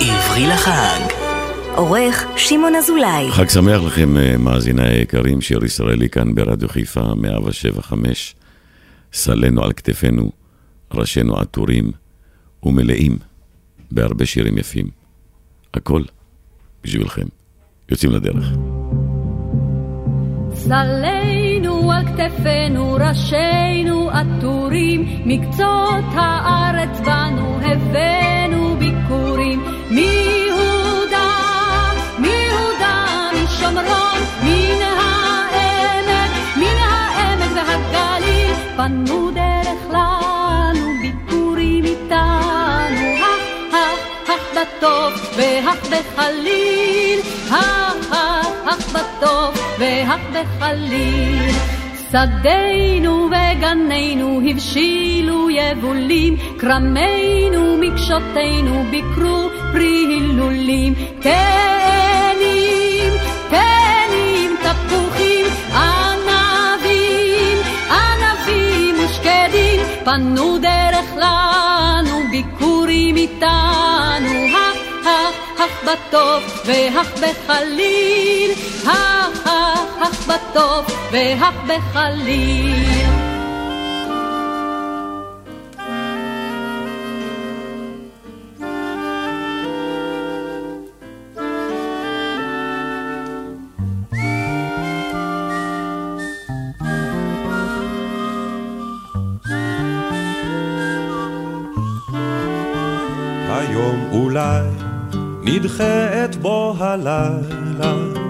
עברי לחג. עורך שמעון אזולאי. חג שמח לכם, אה, מאזיני היקרים, שיר ישראלי כאן ברדיו חיפה, 175. סלנו על כתפינו, ראשינו עטורים ומלאים בהרבה שירים יפים. הכל בשבילכם. יוצאים לדרך. סלנו על כתפינו, ראשינו עטורים, מקצות הארץ בנו הבאנו ביקורים. מיהודה, מיהודה, משומרון, מן העמק, מן העמק והגליל, פנו דרך לנו ביקורים איתנו, הך, הך, הך בטוב והך בחליל, הך, הך, הך בטוב והך בחליל. שדינו וגנינו הבשילו יבולים, כרמינו מקשותינו ביקרו פרי הילולים. תאנים, תאנים, תפוחים, ענבים, ענבים ושקדים, פנו דרך לנו ביקורים איתנו. הך, הך בטוב והך בחליל, הך, הך, הך בטוב והך בחליל. היום אולי נדחה את בוא הלילה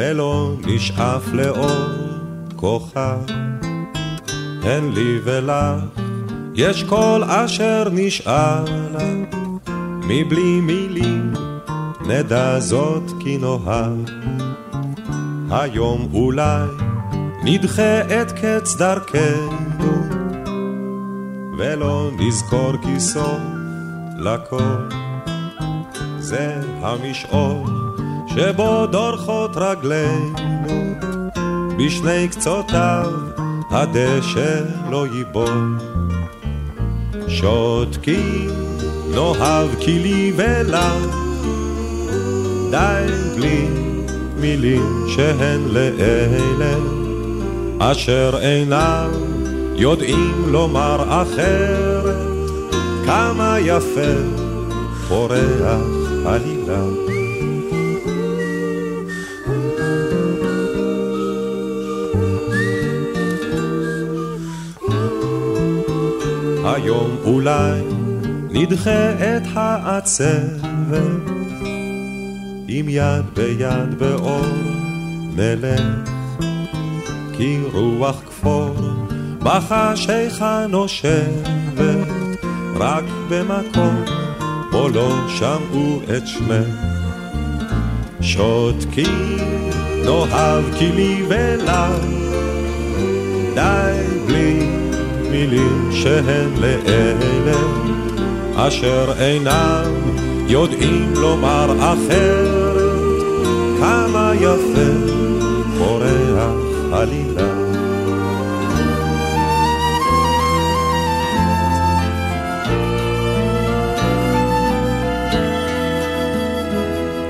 ולא נשאף לאור כוכב. הן לי ולך יש כל אשר נשאלה מבלי מילים נדע זאת כי נאהב. היום אולי נדחה את קץ דרכנו ולא נזכור כי סוף לכל זה המשעול שבו דורכות רגלינו בשני קצותיו הדשא לא ייבול שותקים נאהב כי לי די בלי מילים שהן לאלה אשר אינם יודעים לומר אחרת כמה יפה פורח עלילה. היום אולי נדחה את העצבת. עם יד ביד באור נלך כי רוח כפור בחשיכה נושבת רק במקום בו לא שמעו את שמך. שותקים נאהב כי לי ולך, מילים שהן לאלה, אשר אינם יודעים לומר אחרת, כמה יפה פורח עלילה.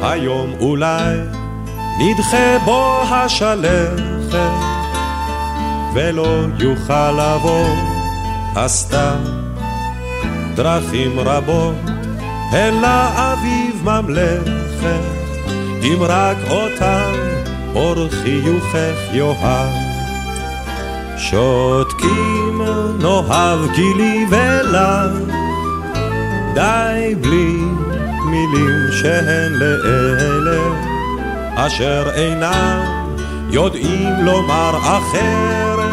היום אולי נדחה בו השלכת ולא יוכל לבוא הסתיו דרכים רבות אל האביב ממלכת אם רק אותם אור חיוכך יאהב. שותקים נאהב כי לי ולך די בלי מילים שהן לאלה אשר אינם יודעים לומר אחרת.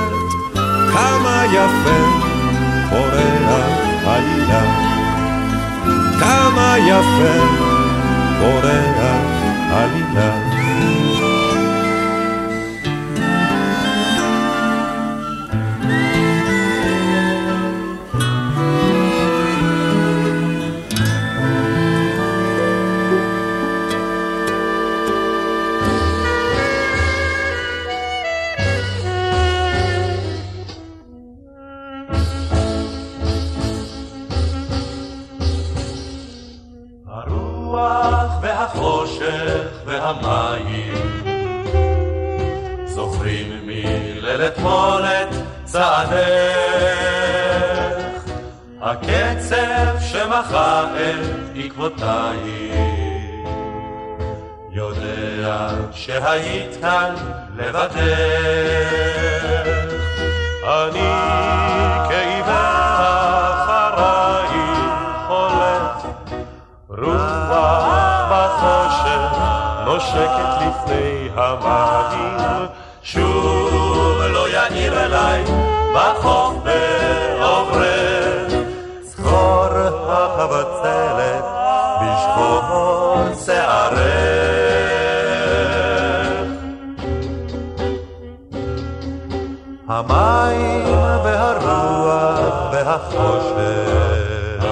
כמה יפה פורח עלילה כמה יפה פורח עלילה שהיית כאן לבדך. אני כעיוור אחרייך הולך, רוח בחושך נושקת לפני המים, שוב לא יאיר אליי בחוף והחושך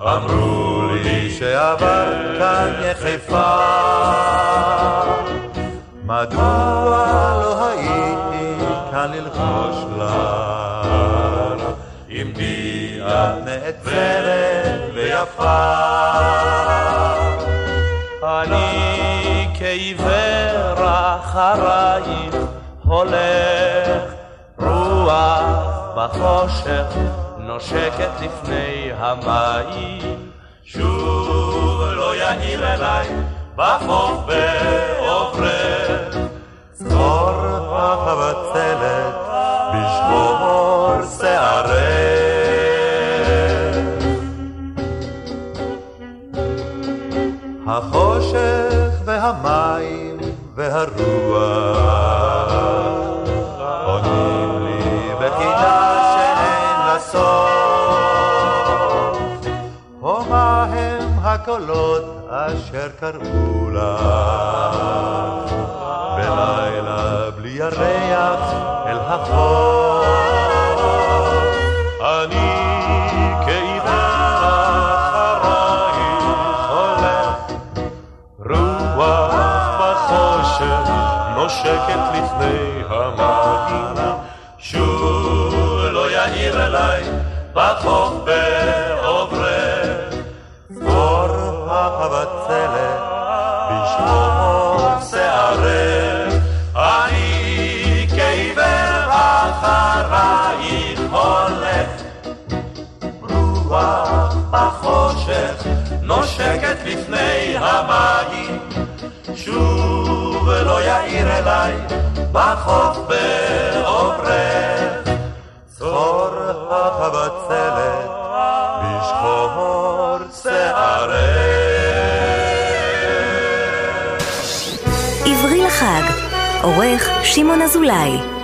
אמרו לי שעבר כאן יחפה. מדוע לא הייתי כאן ללחוש לך? בי את נעצרת ויפה. אני כעיוור אחרייך הולך, בחושך נושקת לפני המים, שוב לא יאיר אליי בחוף בעוברך. קראו לך בלילה בלי ירח אל החור. אני כעיוור אחרייך הולך. רוח בחושך נושקת לפני המים שוב לא יאיר אליי בחוף אליי בחוף בעוברך צחור החבצלת בשחור שערך החג, עורך שמעון אזולאי.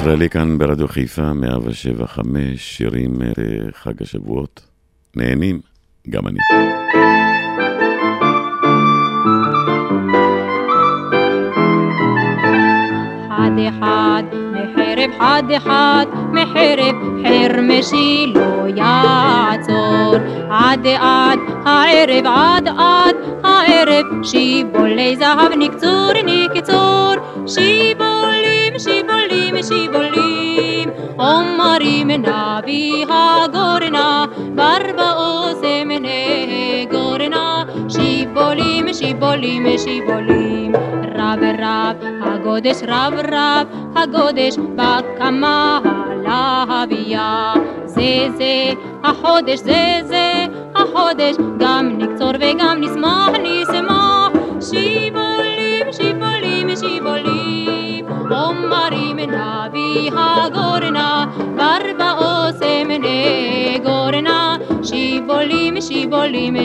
ישראלי כאן ברדיו חיפה, 175, שירים לחג השבועות. נהנים, גם אני. אחד אחד, מחרב חד אחד, מחרב חרמשי לא יעצור. עד עד הערב עד עד הערב, שיבולי זהב נקצור נקצור, שיבולים שיבולים שיבולים, אומרים נביא הגורנה, ברבאוסם נגורנה, שיבולים שיבולים שיבולים. רב רב, הגודש רב רב, הגודש בקמה להביאה. זה זה, החודש זה זה, החודש גם נקצור וגם נשמח נשמח. שיבולים, אומרים נביא הגורנה, ברבאוסם נגורנה, שיבולים, שיבולים,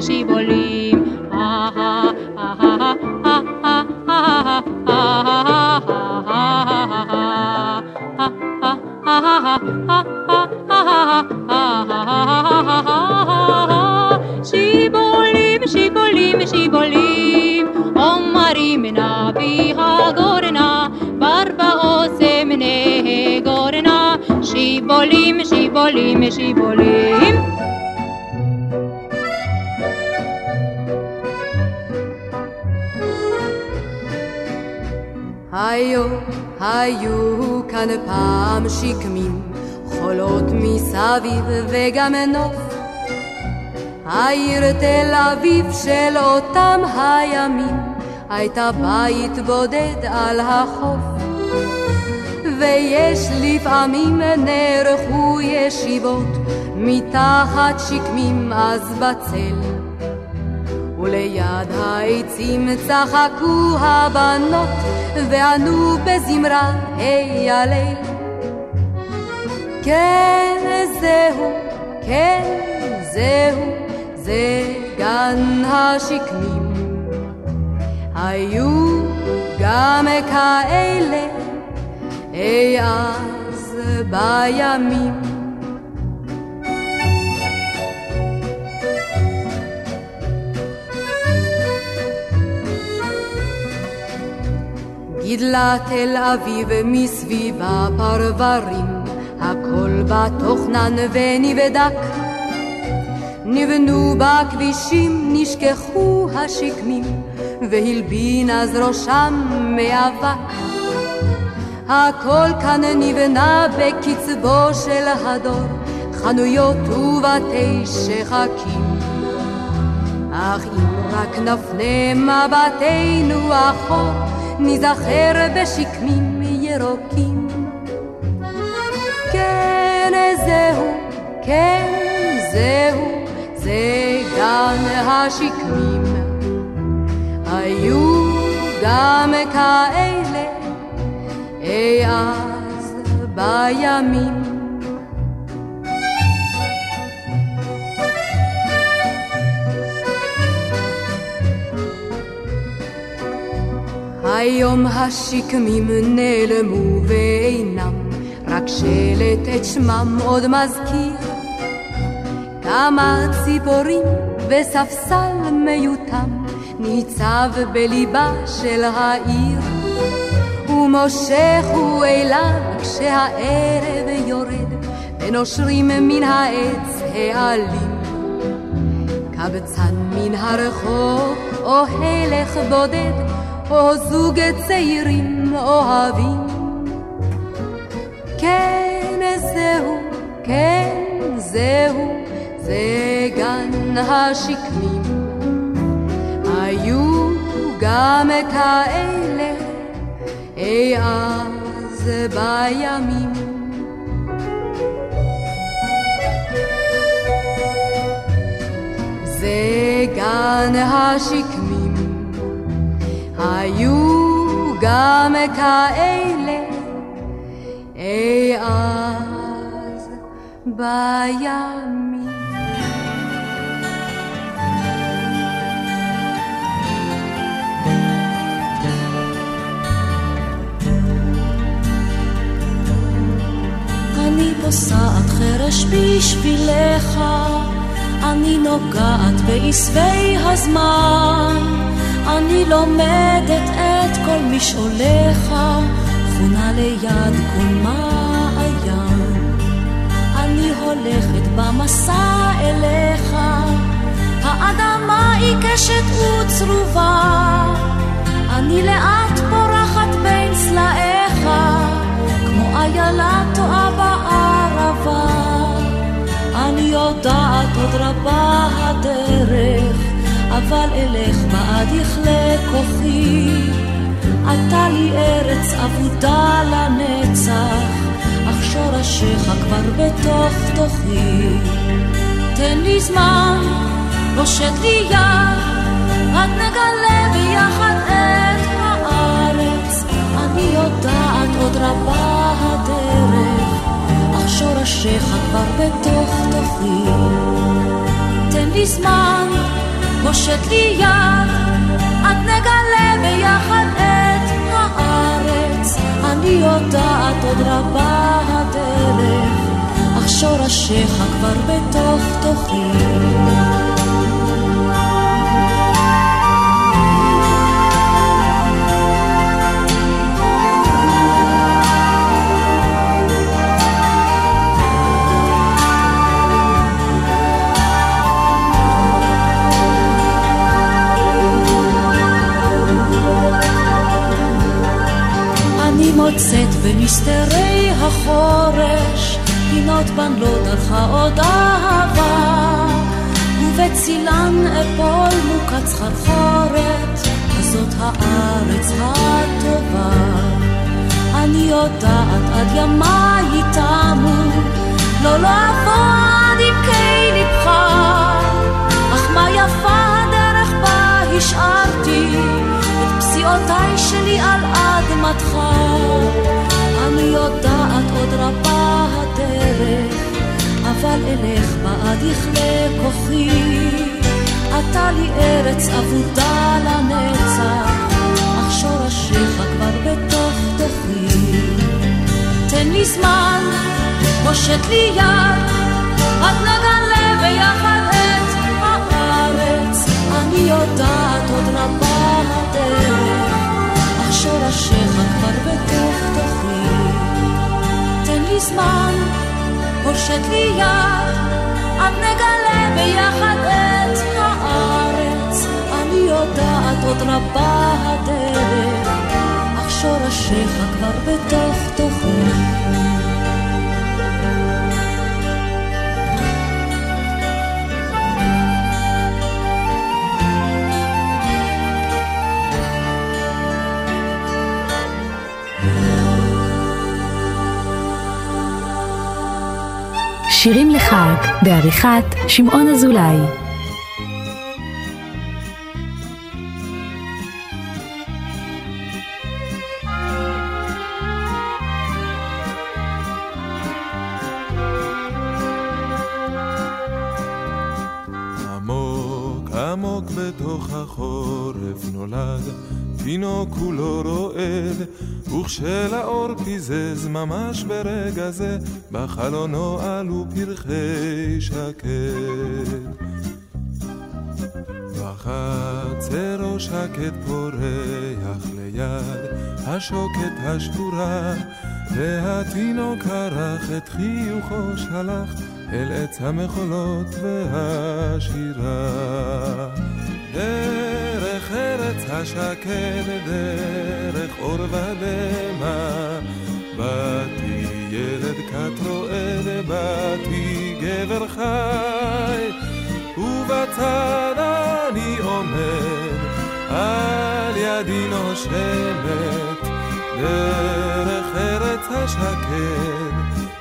שיבולים, שיבולים. אהה, אהה, אהה, אהה, אהה, אהה, אהה, שיבולים, שיבולים, שיבולים, אומרים נביא הגורנה, ברבאוסם נגורנה, שיבולים, שיבולים, שיבולים. היו, היו כאן פעם שקמים, חולות מסביב וגם נוף. העיר תל אביב של אותם הימים, הייתה בית בודד על החוף. ויש לפעמים נערכו ישיבות, מתחת שקמים אז בצל. וליד העצים צחקו הבנות, וענו בזמרה, היי הליל. כן, זהו, כן, זהו, זה גן השקמים. היו גם כאלה אי אז בימים. גידלה תל אביב מסביב הפרברים, הכל בתוכנן ונבדק. נבנו בכבישים, נשכחו השקמים, והלבין אז ראשם מאבק. הכל כאן נבנה בקצבו של הדור, חנויות ובתי שחקים. אך אם רק נפנה מבטנו אחור, ניזכר בשקמים ירוקים. כן, זהו, כן, זהו, זה גן השקמים. היו גם כאלה אי אז בימים. היום השקמים נעלמו ואינם, רק שלט את שמם עוד מזכיר כמה ציפורים וספסל מיותם ניצב בליבה של העיר ומושך הוא אליו כשהערב יורד ונושרים מן העץ העלים קבצן מן הרחוב או הלך בודד או זוג צעירים אוהבים כן זהו, כן זהו, זה גן השקמים היו גם כאלה אי אז בימים. זה גן השקמים, היו גם כאלה. אי אז בימים. אני פוסעת חרש בשבילך, אני נוגעת בעשבי הזמן, אני לומדת את כל משעוליך, חונה ליד כל מעיין. אני הולכת במסע אליך, האדמה עיקשת וצרובה, אני לאט פורחת בין סלעיך. איילה טועה בערבה, אני יודעת עוד רבה הדרך, אבל אלך בעד יכלה כוחי. אתה לי ארץ אבודה לנצח, אך שורשיך כבר בתוך תוכי. תן לי זמן, פושט לי יד, עד נגלה ביחד את הארץ. אני יודעת עוד רבה הדרך, אך שורשיך כבר בתוך תוכי. תן לי זמן, פושט לי יד, עד נגלה ביחד את הארץ. אני יודעת עוד רבה הדרך, אך שורשיך כבר בתוך תוכי. מוקץ סחרחורת, הזאת הארץ הטובה. אני יודעת עד ימיי תמו, לא לעבוד עמקי לבך, אך מה יפה הדרך בה השארתי, את פסיעותיי שלי על אדמתך. אני יודעת עוד רבה הדרך, אבל אלך בעד יכלה כוחי. אתה לי ארץ אבודה לנצח, אך שורשיך כבר בתוך תוכי. תן לי זמן, פושט לי יד, עד נגלה ביחד את הארץ. אני יודעת עוד רבה הדרך, אך שורשיך כבר בתוך תוכי. תן לי זמן, פושט לי יד, עד נגלה ביחד את הארץ. אני יודעת עוד רבה הדרך, אך שורשיך כבר בתוך תוכי. שירים לחג, בעריכת שמעון אזולאי. ממש ברגע זה, בחלונו עלו פרחי שקד. בחצרו שקט פורח ליד השוקת השבורה, והתינוק ערך את חיוכו שלח אל עץ המחולות והשירה. דרך ארץ השקד, דרך אור ודמע, באתי ילד כת רועד, באתי גבר חי, ובצד אני עומד, על ידי נושמת, דרך ארץ השקד,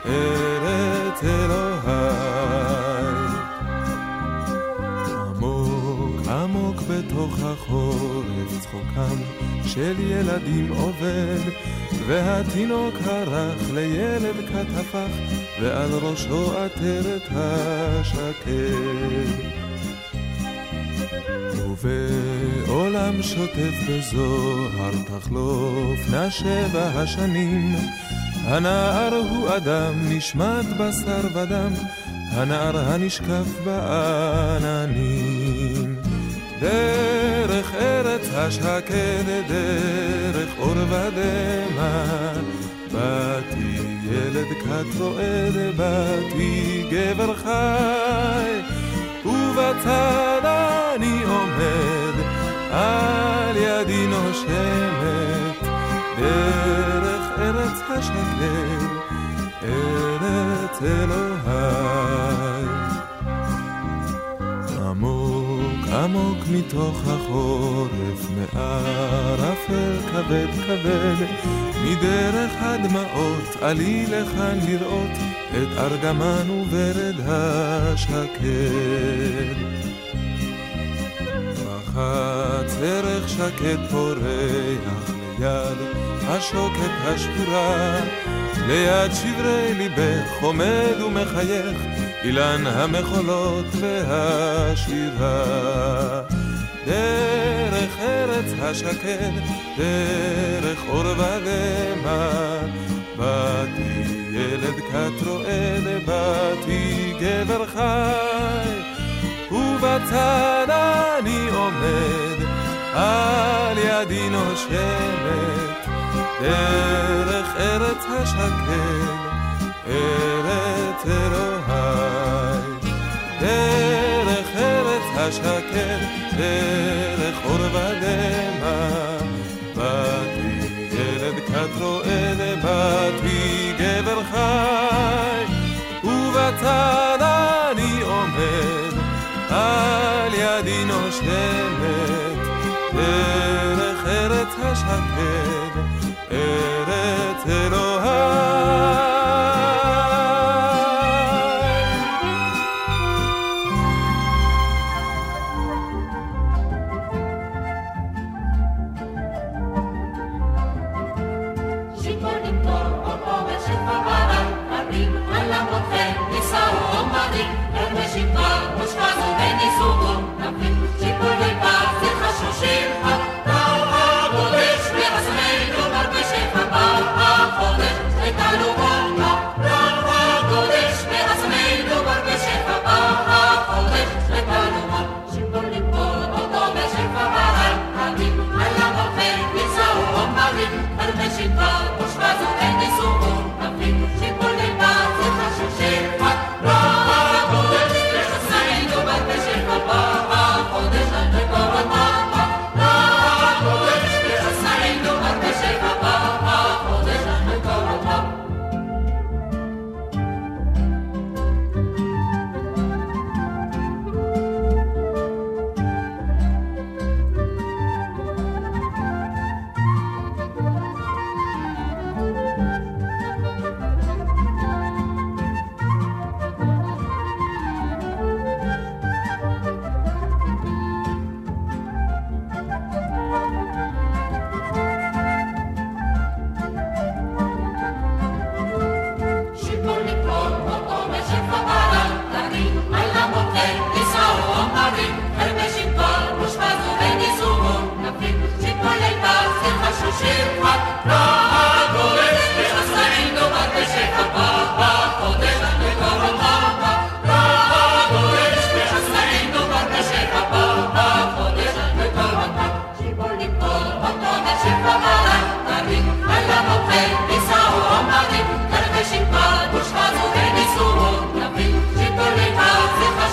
ארץ אלוהי. עמוק עמוק בתוך החורף צחוקם של ילדים עובד, והתינוק הרך לילד כת הפך, ועל ראשו עטרת השקד. ובעולם שוטף בזוהר תחלופנה שבע השנים, הנער הוא אדם נשמט בשר ודם, הנער הנשקף בעננים. דרך ארץ השקד, דרך אור ודמע, באתי ילד כת רועד, באתי גבר חי, ובצד אני עומד, על ידי נושמת, דרך ארץ השקד, ארץ אלוהי. עמוק מתוך החורף, מערפל כבד כבד, מדרך הדמעות עלי לכאן לראות את ארגמן וברד השקד. בחץ ערך שקט פורח ליד השוקת השבורה, ליד שברי ליבך עומד ומחייך אילן המחולות והשירה. דרך ארץ השקד, דרך אור ודמע, באתי ילד כת רועד, באתי גבר חי, ובצד אני עומד, על ידי נושמת, דרך ארץ השקד. ארץ אלוהי, דרך ארץ השקר, דרך אור ודמע, באתי ילד כת רועד, באתי גבר חי, ובצד אני עומד, על ידי נושמת, דרך ארץ השקר, and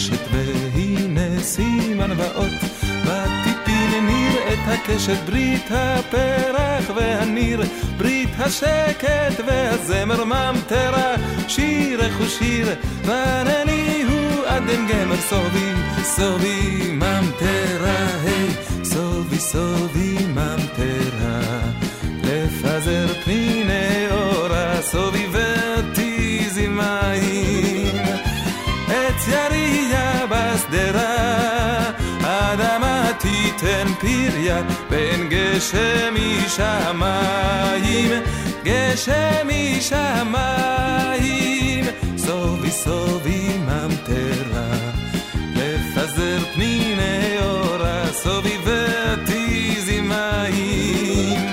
הרשת, והנה סימן ואות. בטיפין ניר את הקשת, ברית הפרח והניר, ברית השקט והזמר ממטרה, שירך ושיר, וענני הוא עדן גמר. סובי, סובי ממטרה, היי, סובי סובי תיתן פריה בין גשם משמיים גשם משמיים. סובי סובי ממטרה לפזר פניני אורה סובי ותיזי מים.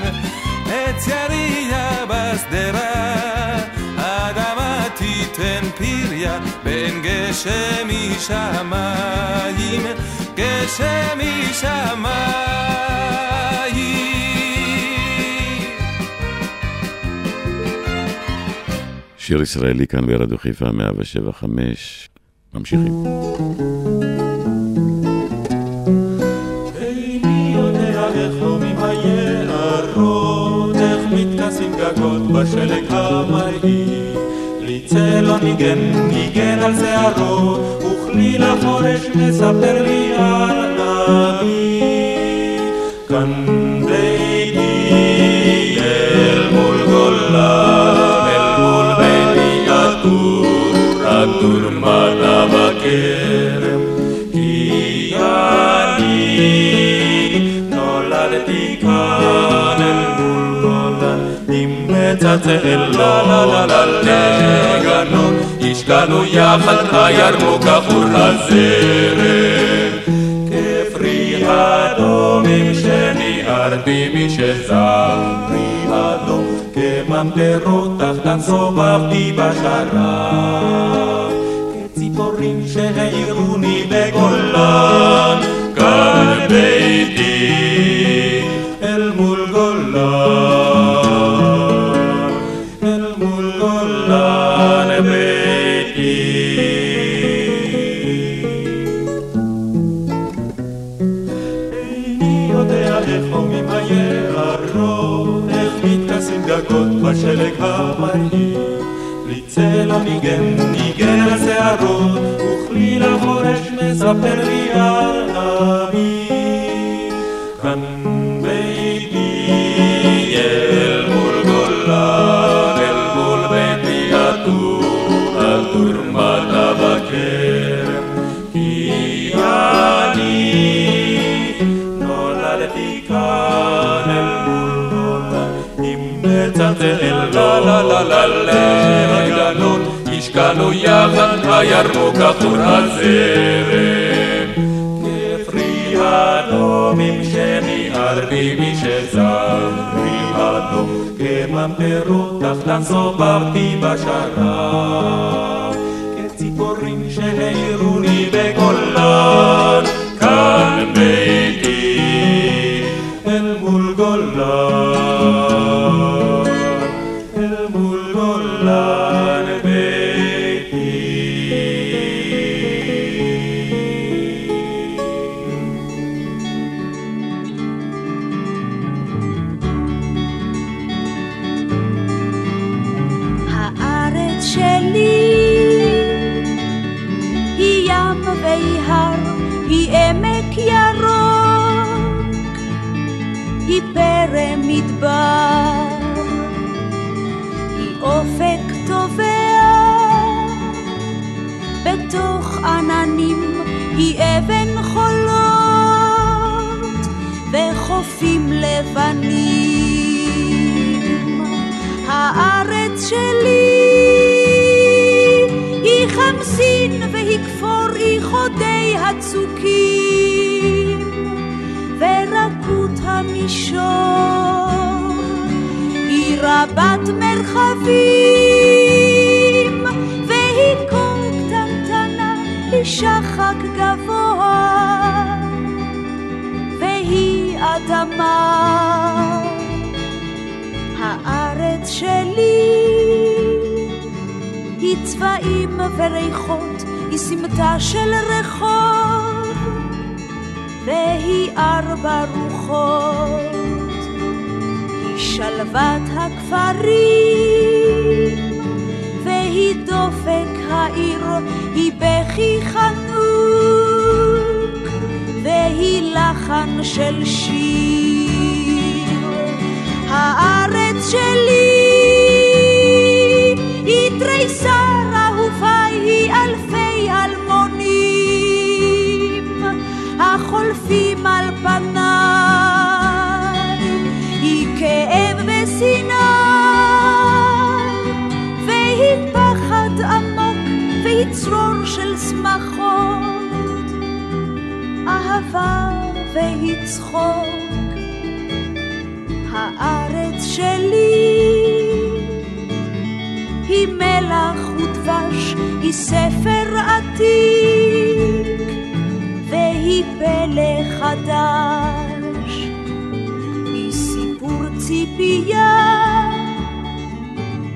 עץ יריה בשדרה, אדמה תיתן פריה, בין גשם משמיים, גשם משמיים. שיר ישראלי כאן ברדיו חיפה 175. ממשיכים. איני צלו ניגן, ניגן על שערו, וכלי לחורש מספר לי אבי. כאן ביתי אל מול גולה, לה לה לה לגנות, השקענו יחד הירמוק עבור הזרם. כפרי אדומים שניערתי משזר, פרי אדום כממטרות תחתן סובבתי בשרב. כציפורים שהעירוני בגולן, כאן ביתי גגות בשלג המרהיב. לי צלע ניגן, ניגן על שערות, וכלי לחורש מספר לי על אבי. מצצל לה לה לה לה לגנות, השקענו יחד הירמוק עטור הזרם. כפרי אדומים שניערתי משזר, פרי אדום כממטרות תחתן סובבתי בשרב. מרחבים והיא כה קטנטנה היא שחק גבוה והיא אדמה. הארץ שלי היא צבעים וריחות, היא סמטה של רחוב, והיא ארבע רוחות, שלוות הכפרים, והיא דופק העיר, היא בכי חנוק, והיא לחן של שיר. הארץ שלי היא תריסר אהבה והיא צחוק. הארץ שלי היא מלח ודבש, היא ספר עתיק והיא פלא חדש, היא סיפור ציפייה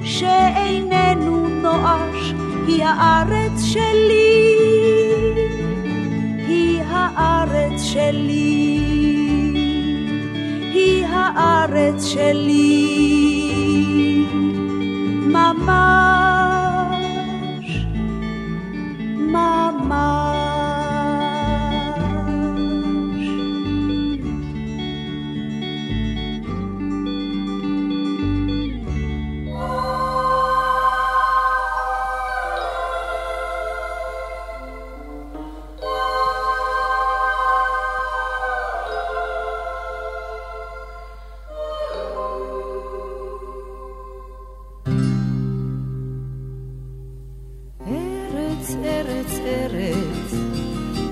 שאיננו נואש, היא הארץ שלי, שלי. היא הארץ שלי ממש,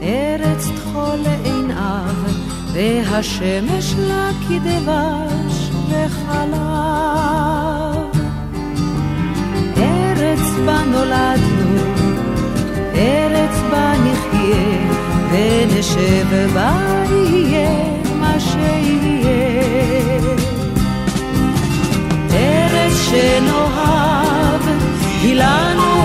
ארץ טחול עיניו, והשמש לה כדבש וחלב. ארץ בה נולדנו, ארץ בה נחיה, ונשב בה יהיה מה שיהיה. ארץ שנאהב, היא לנו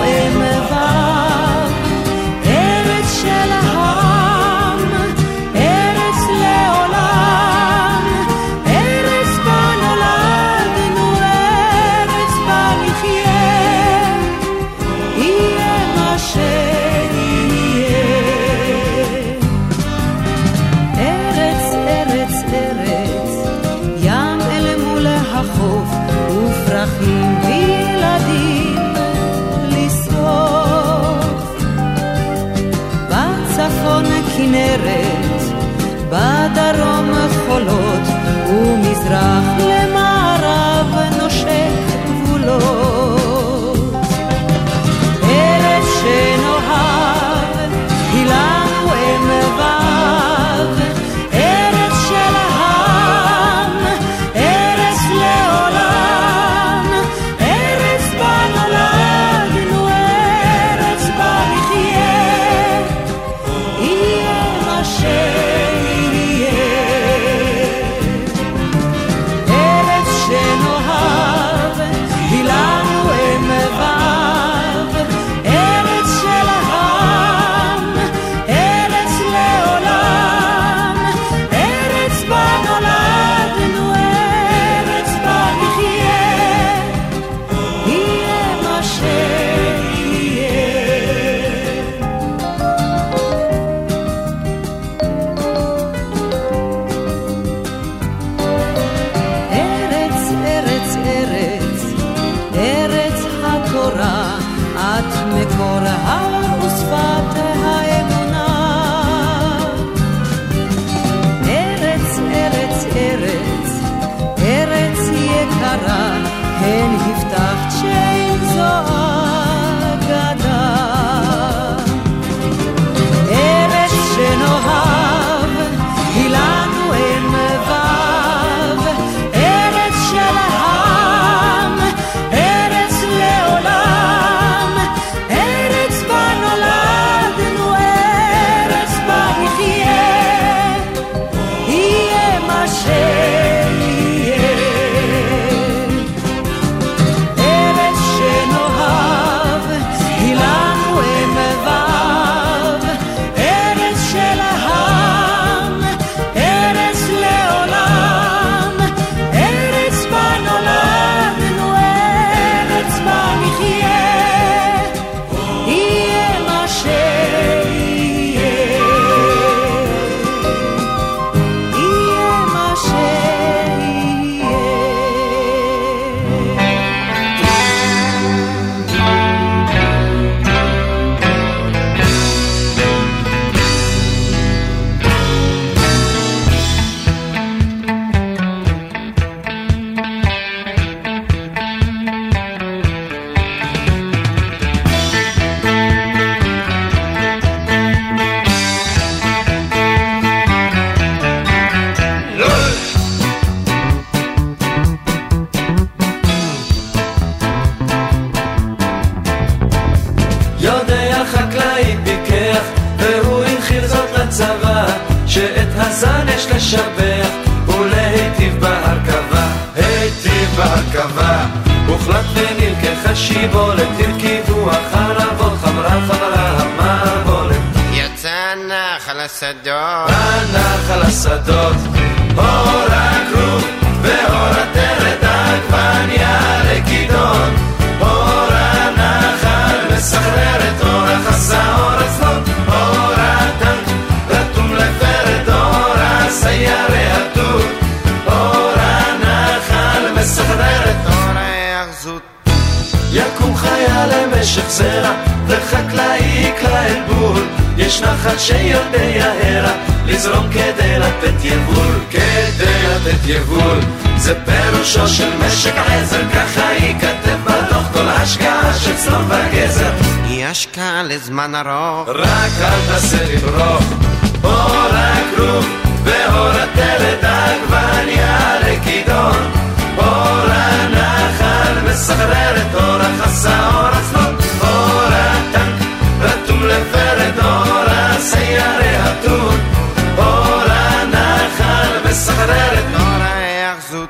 התרכזות.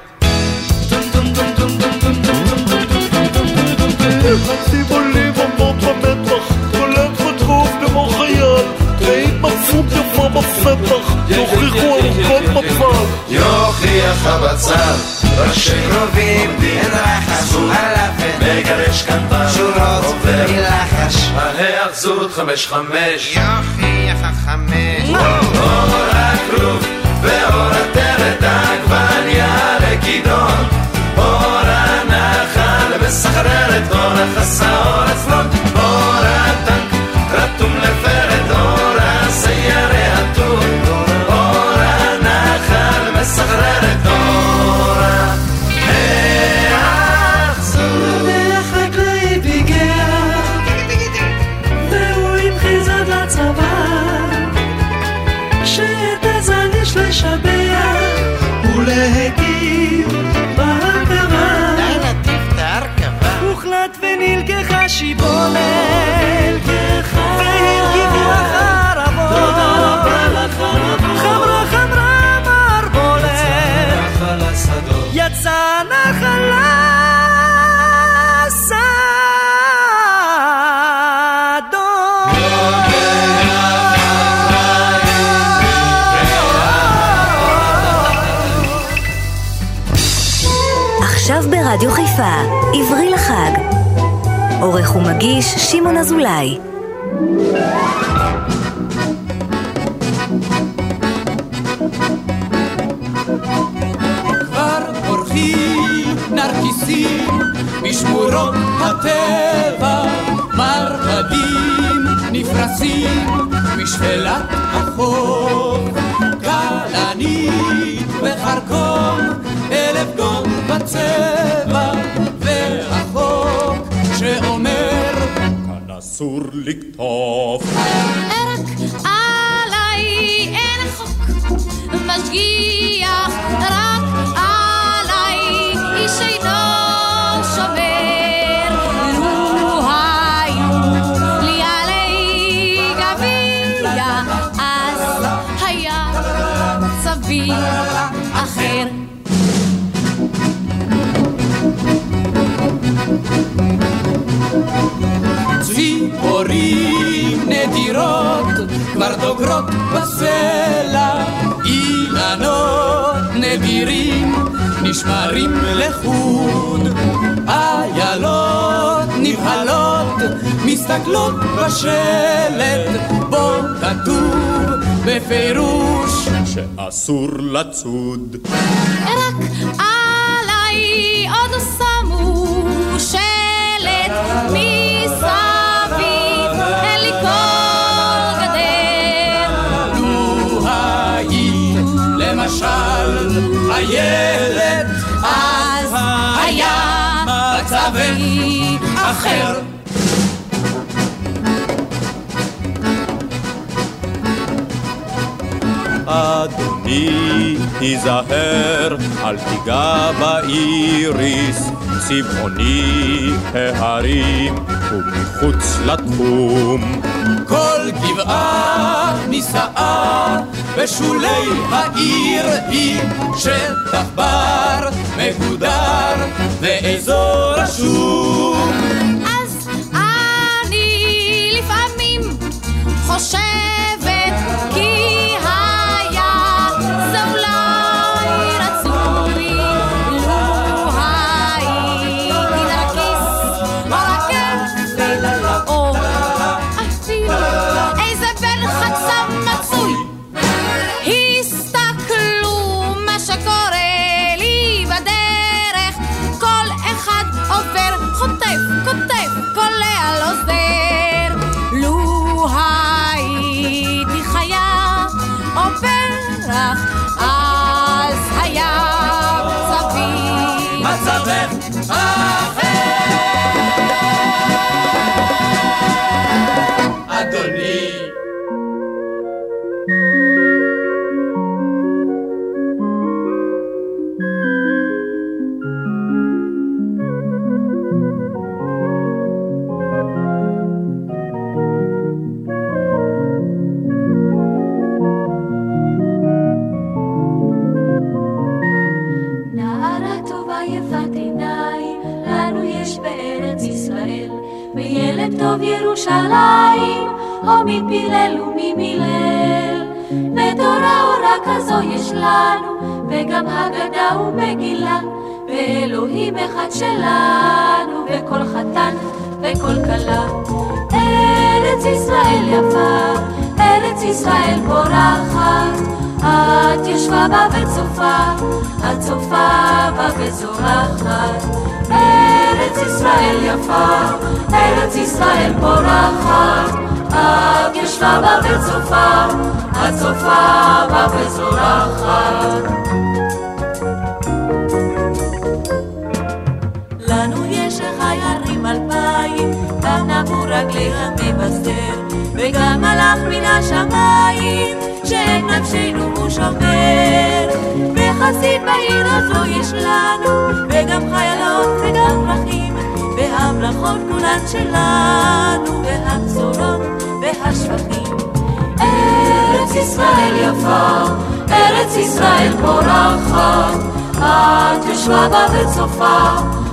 רצים עולים יוכיח הבצל, ראשי קרובים ואין רחס, עלפת, מגרש כנפל, שורות ומלחש, ההאחזות חמש חמש. יוכיח החמש. אור הכלוב ואור הטרדה עגבניה וכידון, אור הנחל מסחררת, אור החסה, אור הצלון. עכשיו ברדיו חיפה, עברי לחג. עורך ומגיש שמעון אזולאי. כבר אורחים משמורות הטבע, מרבדים נפרסים משפלת החור, כלנית וחרקום אלף גול בצבע, והחוק שאומר, כאן אסור לקטוף. רק עליי אין חוק משגיח, רק עליי איש אינו ציפורים נדירות כבר דוגרות בסלע, אילנות נדירים נשמרים לחוד, איילות נבהלות מסתכלות בשלט, בו כתוב בפירוש שאסור לצוד. רק עליי עוד שמו שלט מסביב, איילת, אז היה מצבי אחר. אדוני, היזהר, אל תיגע באיריס, צבעוני ההרים ומחוץ לתחום. כל גבעה נישאה בשולי העיר היא שטח בר מגודר ואזור רשום. אז אני לפעמים חושבת ירושלים, או מפילל וממילל. ותורה אורה כזו יש לנו, וגם הגדה ומגילה, ואלוהים אחד שלנו, וכל חתן וכל כלה. ארץ ישראל יפה, ארץ ישראל פורחת, את ישבה בה וצופה, את צופה בה וזורחת. ישראל יפה, ארץ ישראל פורחת, את ישבה בה וצופה, את צופה בה וזורחת. לנו יש חי הרים אלפיים, גם נבו רגלי המבשר, וגם מלאך מן השמיים, שאין נפשנו הוא שומר. וחסיד בעיר הזו יש לנו, וגם חיילות וגם פרחים, והמלאכות כולן שלנו, והבשורות והשבחים. ארץ ישראל יפה, ארץ ישראל פורחת, את יושבה בה וצופה,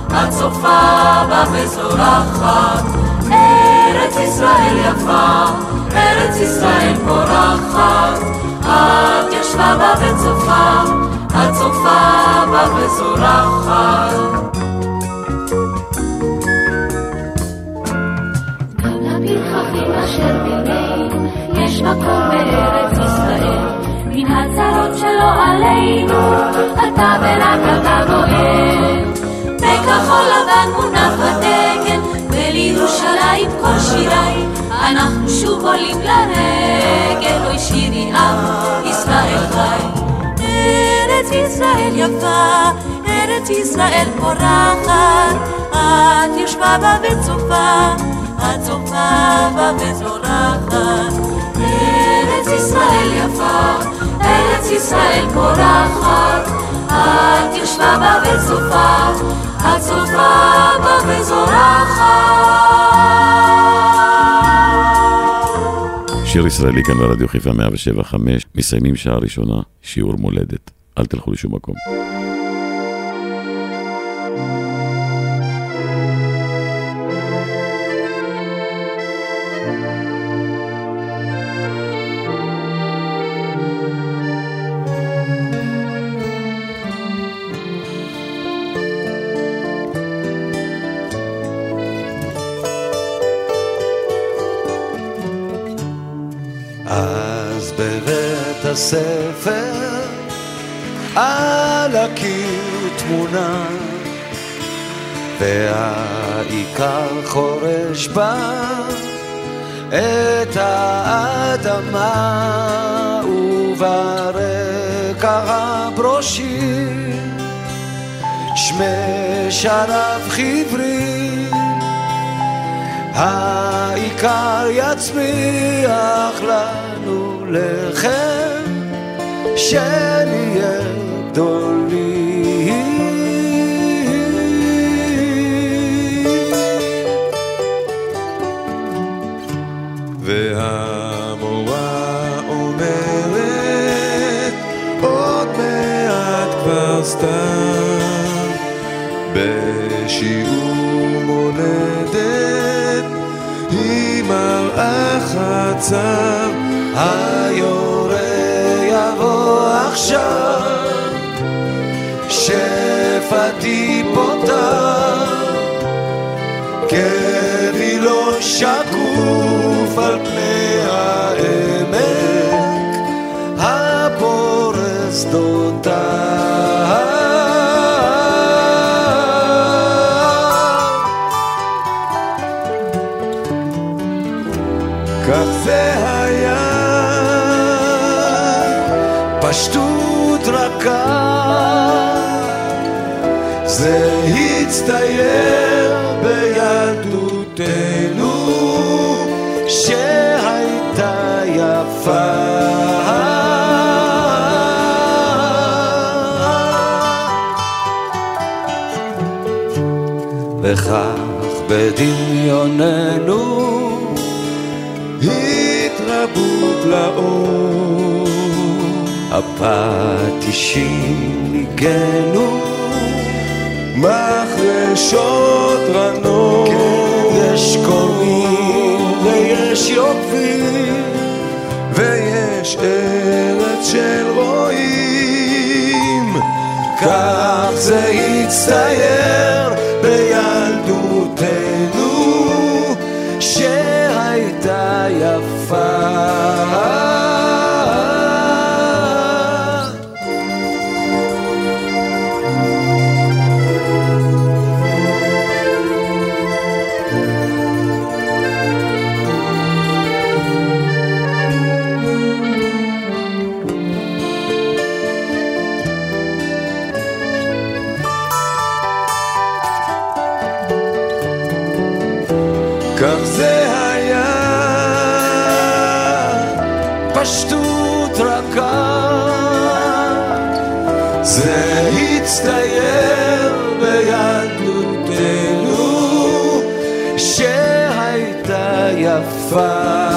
את צופה בה וזורחת. ארץ ישראל יפה, ארץ ישראל פורחת, את יושבה בה וצופה, את צופה בה וזורחת. אשר בינינו יש מקום בארץ ישראל. מן הצרות שלא עלינו, אתה אתה גואל. בכחול לבן מונח הדגל, ולירושלים כל שיריי, אנחנו שוב עולים לרגל, אוי שירי עם ישראל חי. ארץ ישראל יפה, ארץ ישראל פורחת, את יושבה בה וצופה, את בה וזורחת. ארץ ישראל יפה, ארץ ישראל פורחת, את יושבה בה וצופה, את בה וזורחת. שיר ישראלי כאן ברדיו חיפה 175, מסיימים שעה ראשונה, שיעור מולדת. אל תלכו לשום מקום. הספר על הקיר תמונה והעיקר חורש בה את האדמה וברקע הברושי שמי שרף חברי העיקר יצמיח לנו לחם שנהיה גדולים. והמורה אומרת סתם בשיעור מולדת היא מראה חצר עכשיו שפתי פותח כאבי לא שקוף על פני העמק הפורס דותיו זה הצטייר בילדותנו שהייתה יפה. וכך בדמיוננו התרבות לאור. הפטישים ניגנו מחרשות רנות כן, יש קונים ויש יופים ויש ארץ של רועים. כך זה הצטייר בילדותנו כך זה היה. פשטות רכה. זה הצטייר בילדותנו שהייתה יפה